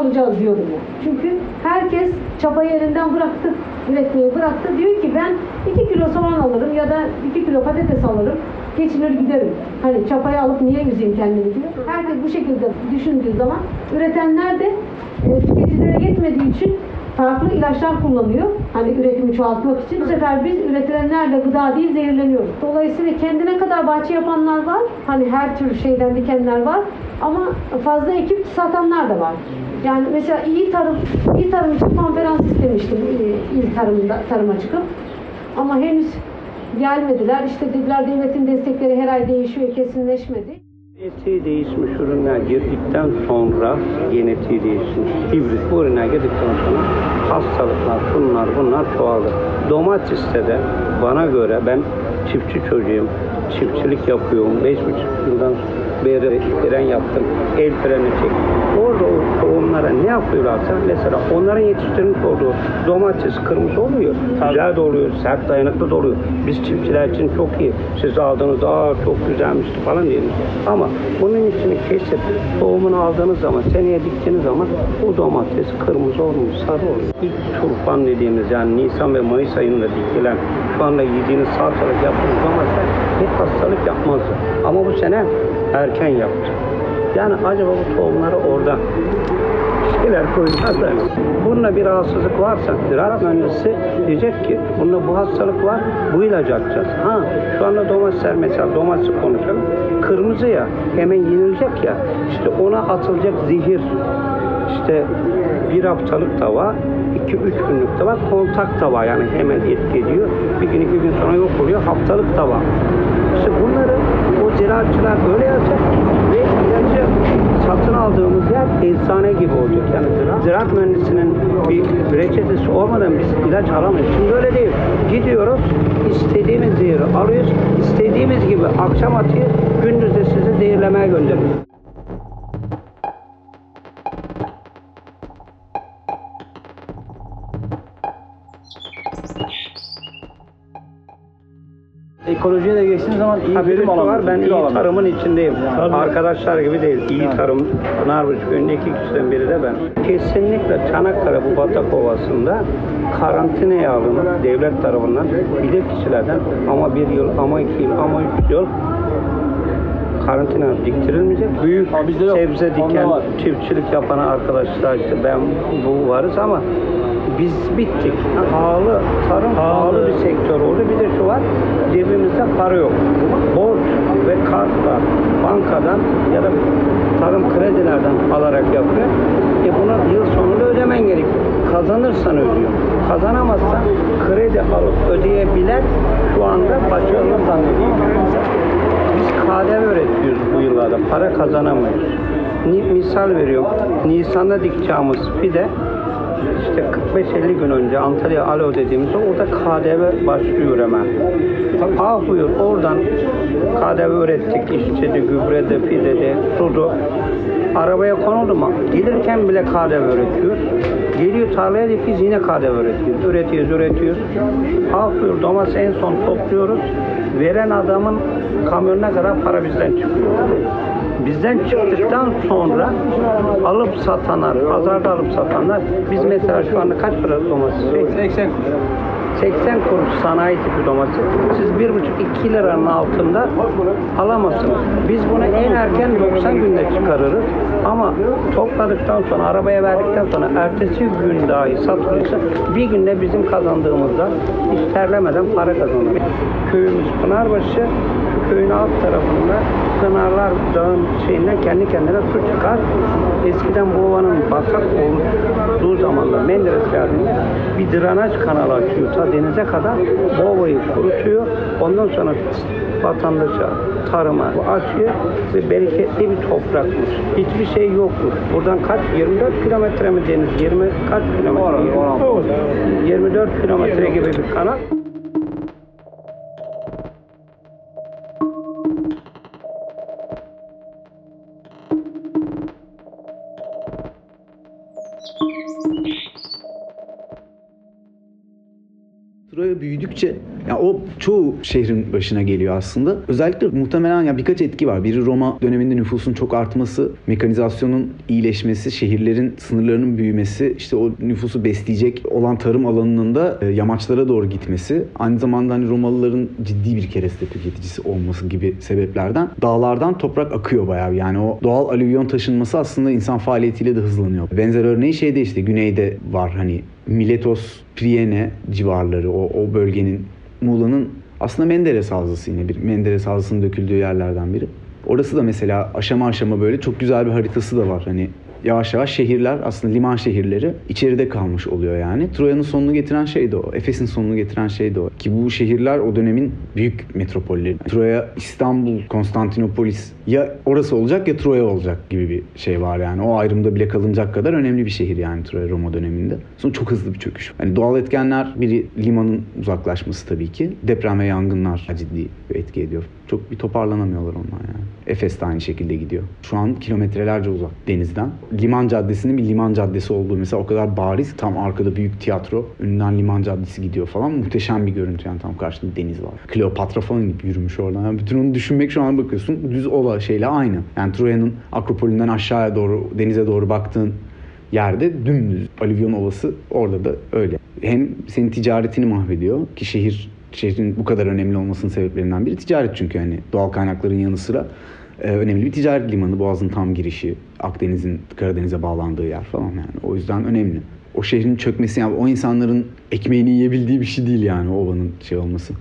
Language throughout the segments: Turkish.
kalacağız diyorum ya. Çünkü herkes çabayı elinden bıraktı, üretmeyi bıraktı. Diyor ki ben 2 kilo soğan alırım ya da 2 kilo patates alırım, geçinir giderim. Hani çapayı alıp niye üzeyim kendimi diyor. Herkes bu şekilde düşündüğü zaman üretenler de e, tüketicilere yetmediği için farklı ilaçlar kullanıyor. Hani üretimi çoğaltmak için. Bu sefer biz üretilenlerle gıda değil zehirleniyoruz. Dolayısıyla kendine kadar bahçe yapanlar var. Hani her tür şeyden dikenler var. Ama fazla ekip satanlar da var. Yani mesela iyi tarım, iyi tarım için konferans istemiştim e, il tarımda, tarıma çıkıp. Ama henüz gelmediler. İşte dediler devletin destekleri her ay değişiyor, kesinleşmedi. Genetiği değişmiş ürünler girdikten sonra genetiği değişmiş hibrit bu ürüne girdikten sonra hastalıklar bunlar bunlar çoğalır. Domateste de bana göre ben çiftçi çocuğum. Çiftçilik yapıyorum. Beş buçuk yıldan beri fren yaptım. El freni çektim. Orada o tohumlara ne yapıyorlarsa mesela onların yetiştirmiş olduğu domates kırmızı oluyor. Güzel de oluyor. Sert dayanıklı da oluyor. Biz çiftçiler için çok iyi. Siz aldığınızda aa çok güzelmişti falan diyelim. Ama bunun içini kesip tohumunu aldığınız zaman seneye diktiğiniz zaman o domates kırmızı olmuyor, sarı oluyor. İlk turfan dediğimiz yani Nisan ve Mayıs ayında dikilen şu anda yediğiniz salatalık yaptığınız domatesler hep hastalık yapmazdı. Ama bu sene erken yaptı. Yani acaba bu tohumları oradan şeyler koyacaklar. Bununla bir rahatsızlık varsa ziraat mühendisi diyecek ki bunda bu hastalık var bu ilacı atacağız. Ha şu anda domatesler mesela domatesi konuşalım. Kırmızı ya hemen yenilecek ya işte ona atılacak zehir işte bir haftalık da var, iki üç günlük de var, kontak da var yani hemen etki ediyor. Bir gün iki gün sonra yok oluyor, haftalık da var. İşte bunları o ziraatçılar böyle yapacak ve ilacı satın aldığımız yer eczane gibi olacak. Yani ziraat, mühendisinin bir reçetesi olmadan biz ilaç alamayız. Şimdi öyle değil. Gidiyoruz, istediğimiz zehri alıyoruz, istediğimiz gibi akşam atıyor, gündüz de sizi zehirlemeye gönderiyor. Ekolojiye de geçtiğiniz zaman iyi Ha, verim birisi var, ben iyi alamıyorsunuz. tarımın içindeyim. Tabii. Arkadaşlar gibi değil. İyi tarım, Pınarbaşı köyünde iki kişiden biri de ben. Kesinlikle Çanakkale bu Batak Ovası'nda karantinaya alınıp devlet tarafından bilir kişilerden ama bir yıl, ama iki yıl, ama üç yıl karantina diktirilmeyecek. Büyük yok. sebze diken, çiftçilik yapan arkadaşlar işte ben bu varız ama biz bittik. Pahalı, tarım pahalı bir sektör oldu. Bir de şu var, cebimizde para yok. Borç ve kartla bankadan ya da tarım kredilerden alarak yapıyor. E bunu yıl sonunda ödemen gerekiyor. Kazanırsan ödüyor. Kazanamazsan kredi alıp ödeyebilen şu anda başarılı zannediyor. Biz KDV üretiyoruz bu yıllarda. Para kazanamıyoruz. Misal veriyorum. Nisan'da dikeceğimiz fide işte 45-50 gün önce Antalya Alo dediğimizde orada KDV başlıyor hemen. Ah buyur oradan KDV ürettik. İşçiydi, gübrede, fidede, sudu. Arabaya konuldu mu? Gelirken bile KDV üretiyor. Geliyor tarlaya dikiyoruz yine KDV üretiyoruz. Üretiyoruz, üretiyoruz. Ah buyur domates en son topluyoruz. Veren adamın kamyonuna kadar para bizden çıkıyor. Bizden çıktıktan sonra alıp satanlar, pazarda alıp satanlar, biz mesela şu anda kaç para domates? 80 kuruş. 80 kuruş sanayi tipi domates. Siz 1,5-2 liranın altında alamazsınız. Biz bunu en erken 90 günde çıkarırız. Ama topladıktan sonra, arabaya verdikten sonra ertesi gün dahi satılırsa bir günde bizim kazandığımızda hiç terlemeden para kazanırız. Köyümüz Pınarbaşı, köyün alt tarafında Pınarlar Dağı'nın şeyinden kendi kendine su çıkar. Eskiden bu ovanın batak olduğu zamanlar Menderes geldiğinde bir drenaj kanalı açıyor ta denize kadar. Bu ovayı kurutuyor. Ondan sonra vatandaşa tarıma açıyor ve bereketli bir toprakmış. Hiçbir şey yokmuş. Buradan kaç? 24 kilometre mi deniz? 20 kaç kilometre? 24 kilometre gibi bir kanal. Büyüdükçe ya o çoğu şehrin başına geliyor aslında. Özellikle muhtemelen ya birkaç etki var. Biri Roma döneminde nüfusun çok artması, mekanizasyonun iyileşmesi, şehirlerin sınırlarının büyümesi, işte o nüfusu besleyecek olan tarım alanının da e, yamaçlara doğru gitmesi, aynı zamanda hani Romalıların ciddi bir kereste tüketicisi olması gibi sebeplerden dağlardan toprak akıyor bayağı. Yani o doğal alüvyon taşınması aslında insan faaliyetiyle de hızlanıyor. Benzer örneği şeyde işte güneyde var hani Miletos, Priene civarları o, o bölgenin Muğla'nın aslında Menderes Havzası yine bir Menderes Havzası'nın döküldüğü yerlerden biri. Orası da mesela aşama aşama böyle çok güzel bir haritası da var. Hani yavaş yavaş şehirler aslında liman şehirleri içeride kalmış oluyor yani. Troya'nın sonunu getiren şey de o. Efes'in sonunu getiren şey de o. Ki bu şehirler o dönemin büyük metropolleri. Troya, İstanbul, Konstantinopolis ya orası olacak ya Troya olacak gibi bir şey var yani. O ayrımda bile kalınacak kadar önemli bir şehir yani Troya Roma döneminde. Sonra çok hızlı bir çöküş. Hani doğal etkenler biri limanın uzaklaşması tabii ki. Deprem ve yangınlar ciddi etki ediyor. Çok bir toparlanamıyorlar onlar yani. Efes de aynı şekilde gidiyor. Şu an kilometrelerce uzak denizden. Liman Caddesi'nin bir liman caddesi olduğu mesela o kadar bariz. Tam arkada büyük tiyatro. Önünden liman caddesi gidiyor falan. Muhteşem bir görüntü yani tam karşında deniz var. Kleopatra falan gibi yürümüş oradan. Yani bütün onu düşünmek şu an bakıyorsun düz ova şeyle aynı. Yani Troya'nın Akropolü'nden aşağıya doğru denize doğru baktığın yerde dümdüz alüvyon ovası orada da öyle. Hem senin ticaretini mahvediyor ki şehir şehrin bu kadar önemli olmasının sebeplerinden biri ticaret çünkü hani doğal kaynakların yanı sıra e, önemli bir ticaret limanı. Boğaz'ın tam girişi, Akdeniz'in Karadeniz'e bağlandığı yer falan yani. O yüzden önemli. O şehrin çökmesi yani o insanların ekmeğini yiyebildiği bir şey değil yani ovanın şey olması.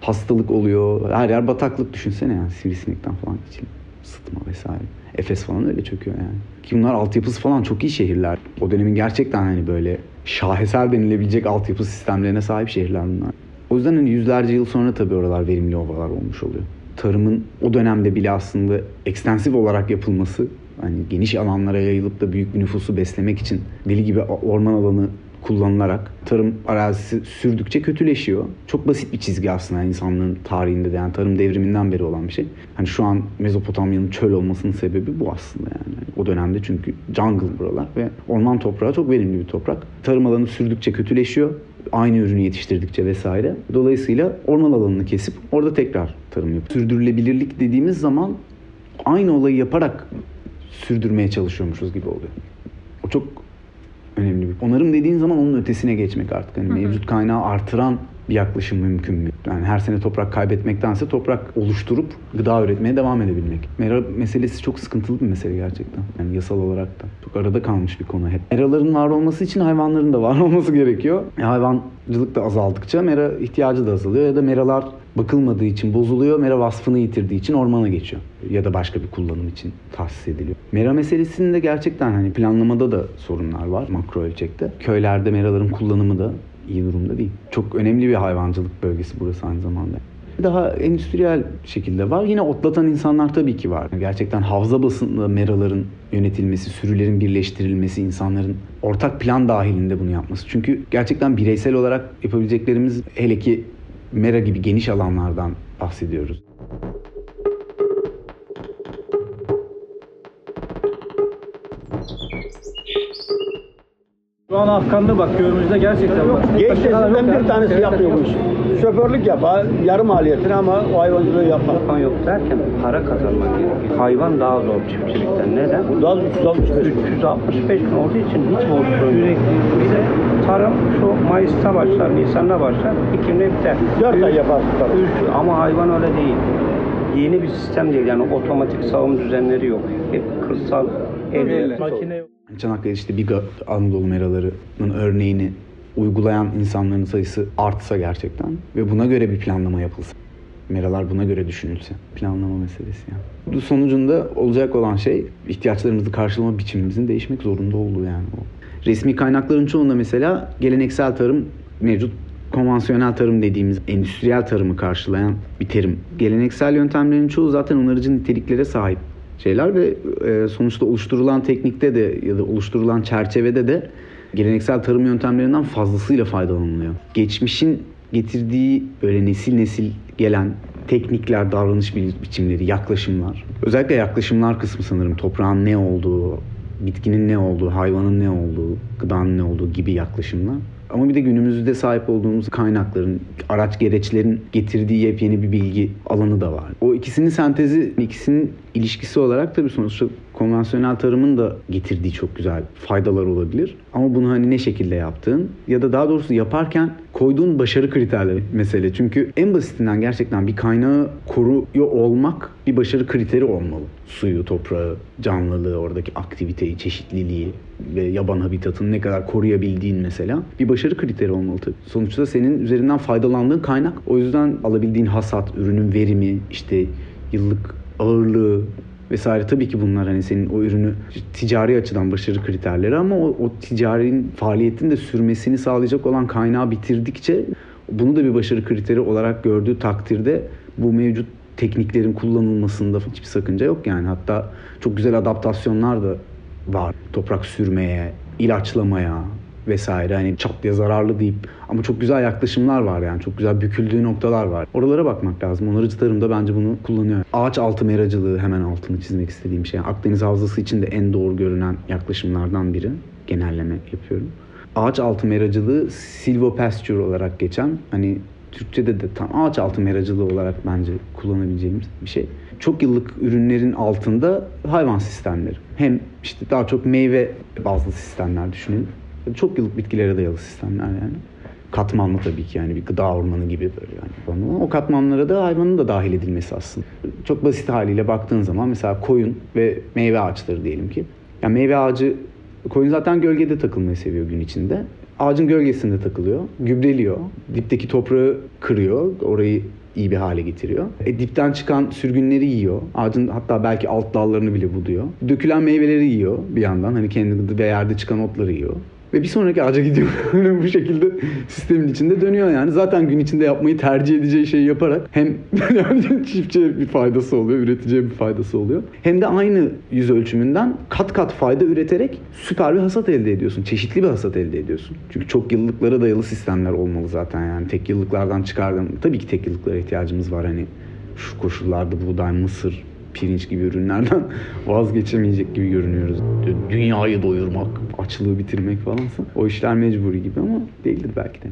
Hastalık oluyor. Her yer bataklık düşünsene yani sivrisinekten falan için. Sıtma vesaire. Efes falan öyle çöküyor yani. Ki bunlar altyapısı falan çok iyi şehirler. O dönemin gerçekten hani böyle şaheser denilebilecek altyapı sistemlerine sahip şehirler bunlar. O yüzden hani yüzlerce yıl sonra tabii oralar verimli ovalar olmuş oluyor. Tarımın o dönemde bile aslında ekstensif olarak yapılması, hani geniş alanlara yayılıp da büyük bir nüfusu beslemek için deli gibi orman alanı kullanılarak tarım arazisi sürdükçe kötüleşiyor. Çok basit bir çizgi aslında insanlığın tarihinde de yani tarım devriminden beri olan bir şey. Hani şu an Mezopotamya'nın çöl olmasının sebebi bu aslında yani. O dönemde çünkü jungle buralar ve orman toprağı çok verimli bir toprak. Tarım alanı sürdükçe kötüleşiyor aynı ürünü yetiştirdikçe vesaire. Dolayısıyla orman alanını kesip orada tekrar tarım yapıyor. Sürdürülebilirlik dediğimiz zaman aynı olayı yaparak sürdürmeye çalışıyormuşuz gibi oluyor. O çok önemli bir. Onarım dediğin zaman onun ötesine geçmek artık. Hani mevcut kaynağı artıran bir yaklaşım mümkün mü? Yani her sene toprak kaybetmektense toprak oluşturup gıda üretmeye devam edebilmek. Mera meselesi çok sıkıntılı bir mesele gerçekten. Yani yasal olarak da. Çok arada kalmış bir konu hep. Meraların var olması için hayvanların da var olması gerekiyor. E, hayvancılık da azaldıkça mera ihtiyacı da azalıyor ya da meralar bakılmadığı için bozuluyor. Mera vasfını yitirdiği için ormana geçiyor. Ya da başka bir kullanım için tahsis ediliyor. Mera meselesinde gerçekten hani planlamada da sorunlar var makro ölçekte. Köylerde meraların kullanımı da iyi durumda değil. Çok önemli bir hayvancılık bölgesi burası aynı zamanda. Daha endüstriyel şekilde var. Yine otlatan insanlar tabii ki var. Gerçekten havza basında meraların yönetilmesi, sürülerin birleştirilmesi, insanların ortak plan dahilinde bunu yapması. Çünkü gerçekten bireysel olarak yapabileceklerimiz hele ki mera gibi geniş alanlardan bahsediyoruz. Şu an Afgan'da bak köyümüzde gerçekten var. Genç nesilden bir tanesi ya. yapıyormuş. Şoförlük yapar, yarım maliyetine ama o hayvancılığı yapmaz. Hayvan yok derken para kazanmak gerekiyor. Hayvan daha zor çiftçilikten. Neden? Daha 365 365 gün olduğu için hiç boş Sürekli. Bir de tarım şu Mayıs'ta başlar, Nisan'da başlar, Ekim'de biter. Dört ay yaparsın tarım. Üç- ama hayvan öyle değil. Yeni bir sistem değil yani otomatik sağım düzenleri yok. Hep kırsal elle. Makine yok. Çanakkale işte Biga Anadolu meralarının örneğini uygulayan insanların sayısı artsa gerçekten ve buna göre bir planlama yapılsa. Meralar buna göre düşünülse. Planlama meselesi yani. Bu sonucunda olacak olan şey ihtiyaçlarımızı karşılama biçimimizin değişmek zorunda olduğu yani o. Resmi kaynakların çoğunda mesela geleneksel tarım mevcut konvansiyonel tarım dediğimiz endüstriyel tarımı karşılayan bir terim. Geleneksel yöntemlerin çoğu zaten onarıcı niteliklere sahip şeyler ve e, sonuçta oluşturulan teknikte de ya da oluşturulan çerçevede de geleneksel tarım yöntemlerinden fazlasıyla faydalanılıyor. Geçmişin getirdiği böyle nesil nesil gelen teknikler, davranış bi- biçimleri, yaklaşımlar. Özellikle yaklaşımlar kısmı sanırım toprağın ne olduğu, bitkinin ne olduğu, hayvanın ne olduğu, gıdanın ne olduğu gibi yaklaşımlar Ama bir de günümüzde sahip olduğumuz kaynakların, araç gereçlerin getirdiği yepyeni bir bilgi alanı da var. O ikisinin sentezi, ikisinin ilişkisi olarak tabii sonuçta konvansiyonel tarımın da getirdiği çok güzel faydalar olabilir. Ama bunu hani ne şekilde yaptığın ya da daha doğrusu yaparken koyduğun başarı kriterleri mesele. Çünkü en basitinden gerçekten bir kaynağı koruyor olmak bir başarı kriteri olmalı. Suyu, toprağı, canlılığı, oradaki aktiviteyi, çeşitliliği ve yaban habitatını ne kadar koruyabildiğin mesela bir başarı kriteri olmalı tabii. Sonuçta senin üzerinden faydalandığın kaynak. O yüzden alabildiğin hasat, ürünün verimi, işte yıllık ağırlığı vesaire tabii ki bunlar hani senin o ürünü ticari açıdan başarı kriterleri ama o, o ticarin faaliyetin de sürmesini sağlayacak olan kaynağı bitirdikçe bunu da bir başarı kriteri olarak gördüğü takdirde bu mevcut tekniklerin kullanılmasında hiçbir sakınca yok yani. Hatta çok güzel adaptasyonlar da var. Toprak sürmeye, ilaçlamaya vesaire hani çat diye zararlı deyip ama çok güzel yaklaşımlar var yani çok güzel büküldüğü noktalar var. Oralara bakmak lazım. Onarıcı tarım da bence bunu kullanıyor. Ağaç altı meracılığı hemen altını çizmek istediğim şey. Akdeniz Havzası için de en doğru görünen yaklaşımlardan biri. Genelleme yapıyorum. Ağaç altı meracılığı silvopasture olarak geçen hani Türkçe'de de tam ağaç altı meracılığı olarak bence kullanabileceğimiz bir şey. Çok yıllık ürünlerin altında hayvan sistemleri. Hem işte daha çok meyve bazlı sistemler düşünelim. Çok yıllık bitkilere dayalı sistemler yani. Katmanlı tabii ki yani bir gıda ormanı gibi böyle yani. O katmanlara da hayvanın da dahil edilmesi aslında. Çok basit haliyle baktığın zaman mesela koyun ve meyve ağaçları diyelim ki. Yani meyve ağacı koyun zaten gölgede takılmayı seviyor gün içinde. Ağacın gölgesinde takılıyor, gübreliyor, dipteki toprağı kırıyor, orayı iyi bir hale getiriyor. E, dipten çıkan sürgünleri yiyor. Ağacın hatta belki alt dallarını bile buluyor. Dökülen meyveleri yiyor bir yandan. Hani kendi ve yerde çıkan otları yiyor. Ve bir sonraki ağaca gidiyor. Bu şekilde sistemin içinde dönüyor yani. Zaten gün içinde yapmayı tercih edeceği şeyi yaparak hem yani çiftçiye bir faydası oluyor, üreticiye bir faydası oluyor. Hem de aynı yüz ölçümünden kat kat fayda üreterek süper bir hasat elde ediyorsun. Çeşitli bir hasat elde ediyorsun. Çünkü çok yıllıklara dayalı sistemler olmalı zaten yani. Tek yıllıklardan çıkardın. Tabii ki tek yıllıklara ihtiyacımız var hani. Şu koşullarda buğday, mısır, pirinç gibi ürünlerden vazgeçemeyecek gibi görünüyoruz. Dünyayı doyurmak, açlığı bitirmek falansa o işler mecburi gibi ama değildir belki de.